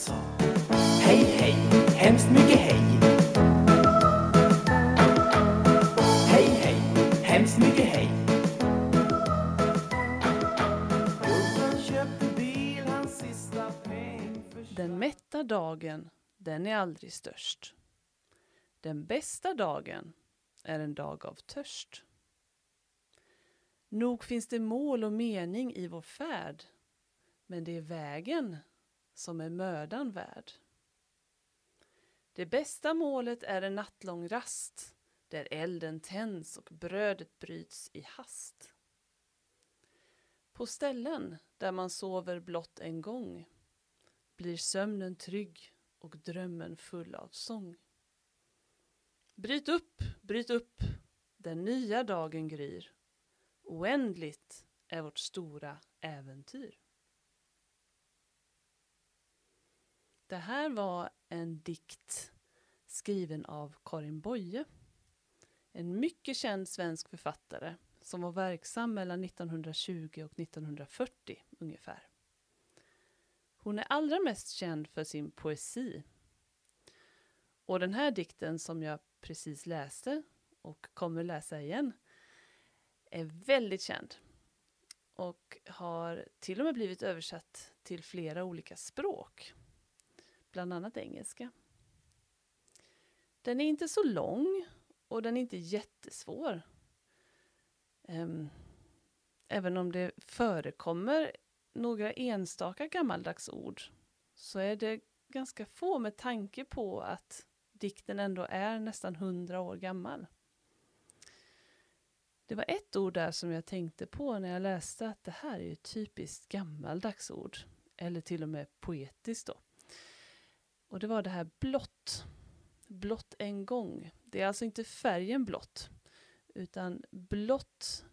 sa Hej, hej, hemskt mycket hej. Hej, hej, hemskt mycket hej. Den mätta dagen, den är aldrig störst. Den bästa dagen är en dag av törst. Nog finns det mål och mening i vår färd, men det är vägen som är mödan värd. Det bästa målet är en nattlång rast, där elden tänds och brödet bryts i hast. På ställen där man sover blott en gång blir sömnen trygg och drömmen full av sång. Bryt upp, bryt upp, den nya dagen gryr. Oändligt är vårt stora äventyr. Det här var en dikt skriven av Karin Boye. En mycket känd svensk författare som var verksam mellan 1920 och 1940 ungefär. Hon är allra mest känd för sin poesi. Och den här dikten som jag precis läste och kommer läsa igen är väldigt känd och har till och med blivit översatt till flera olika språk, bland annat engelska. Den är inte så lång och den är inte jättesvår. Um, Även om det förekommer några enstaka gammaldags ord så är det ganska få med tanke på att dikten ändå är nästan hundra år gammal. Det var ett ord där som jag tänkte på när jag läste att det här är ju typiskt gammaldags ord. Eller till och med poetiskt då. Och det var det här blått. Blått en gång. Det är alltså inte färgen blått. Utan blått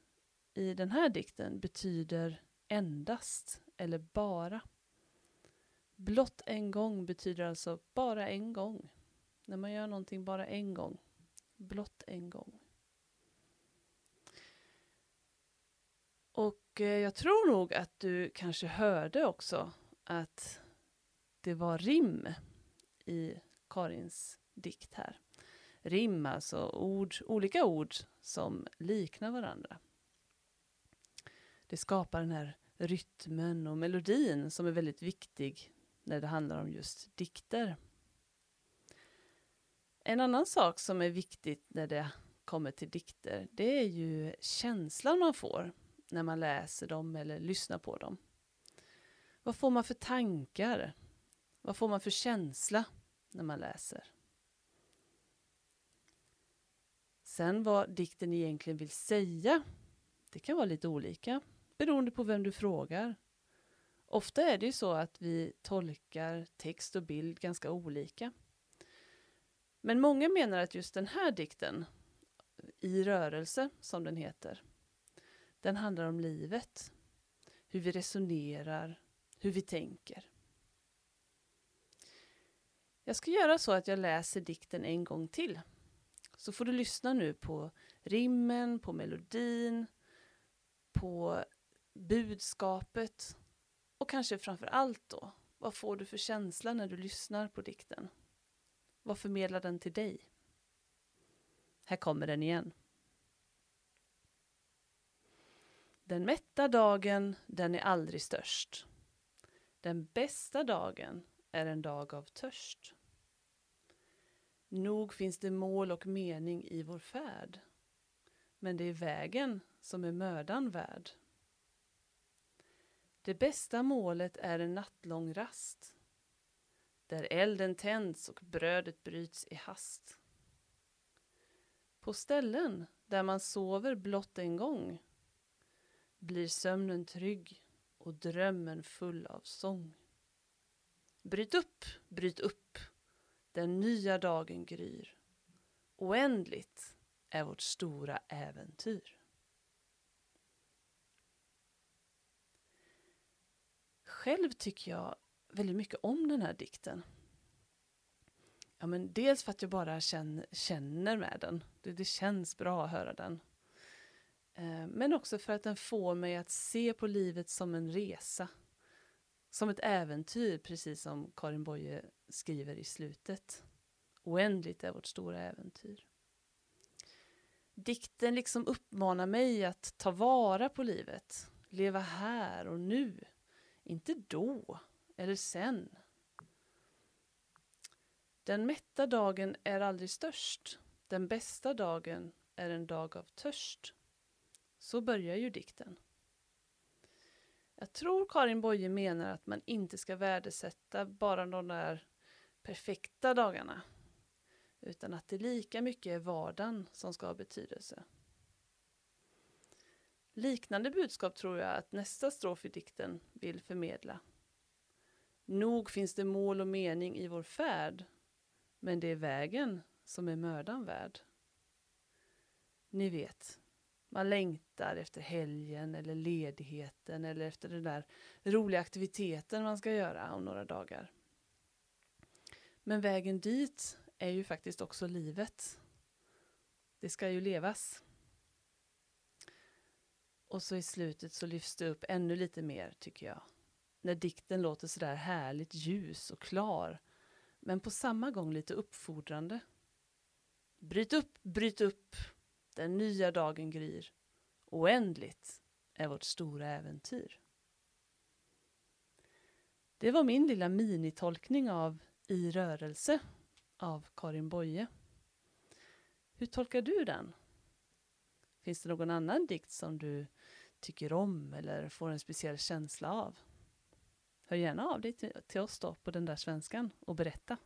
i den här dikten betyder endast eller bara. Blott en gång betyder alltså bara en gång. När man gör någonting bara en gång. Blott en gång. Och eh, jag tror nog att du kanske hörde också att det var rim i Karins dikt här. Rim, alltså ord, olika ord som liknar varandra. Det skapar den här rytmen och melodin som är väldigt viktig när det handlar om just dikter. En annan sak som är viktigt när det kommer till dikter, det är ju känslan man får när man läser dem eller lyssnar på dem. Vad får man för tankar? Vad får man för känsla när man läser? Sen vad dikten egentligen vill säga, det kan vara lite olika beroende på vem du frågar. Ofta är det ju så att vi tolkar text och bild ganska olika. Men många menar att just den här dikten, I rörelse som den heter, den handlar om livet, hur vi resonerar, hur vi tänker. Jag ska göra så att jag läser dikten en gång till. Så får du lyssna nu på rimmen, på melodin, på budskapet och kanske framför allt då, vad får du för känsla när du lyssnar på dikten? Vad förmedlar den till dig? Här kommer den igen. Den mätta dagen, den är aldrig störst. Den bästa dagen är en dag av törst. Nog finns det mål och mening i vår färd, men det är vägen som är mödan värd. Det bästa målet är en nattlång rast, där elden tänds och brödet bryts i hast. På ställen där man sover blott en gång blir sömnen trygg och drömmen full av sång. Bryt upp, bryt upp, den nya dagen gryr. Oändligt är vårt stora äventyr. Själv tycker jag väldigt mycket om den här dikten. Ja, men dels för att jag bara känner, med den. Det, det känns bra att höra den. Eh, men också för att den får mig att se på livet som en resa. Som ett äventyr, precis som Karin Boye skriver i slutet. Oändligt är vårt stora äventyr. Dikten liksom uppmanar mig att ta vara på livet, leva här och nu, inte då eller sen. Den mätta dagen är aldrig störst, den bästa dagen är en dag av törst. Så börjar ju dikten. Jag tror Karin Boye menar att man inte ska värdesätta bara de där perfekta dagarna. Utan att det lika mycket är vardagen som ska ha betydelse. Liknande budskap tror jag att nästa strof i dikten vill förmedla. Nog finns det mål och mening i vår färd, men det är vägen som är mödan värd. Ni vet, man längtar efter helgen eller ledigheten eller efter den där roliga aktiviteten man ska göra om några dagar. Men vägen dit är ju faktiskt också livet. Det ska ju levas. Och så i slutet så lyfts det upp ännu lite mer, tycker jag. När dikten låter sådär härligt ljus och klar, men på samma gång lite uppfordrande. Bryt upp, bryt upp, den nya dagen gryr. Oändligt är vårt stora äventyr. Det var min lilla minitolkning av I rörelse av Karin Boye. Hur tolkar du den? Finns det någon annan dikt som du tycker om eller får en speciell känsla av? Hör gärna av dig till, oss då på den där svenskan och berätta.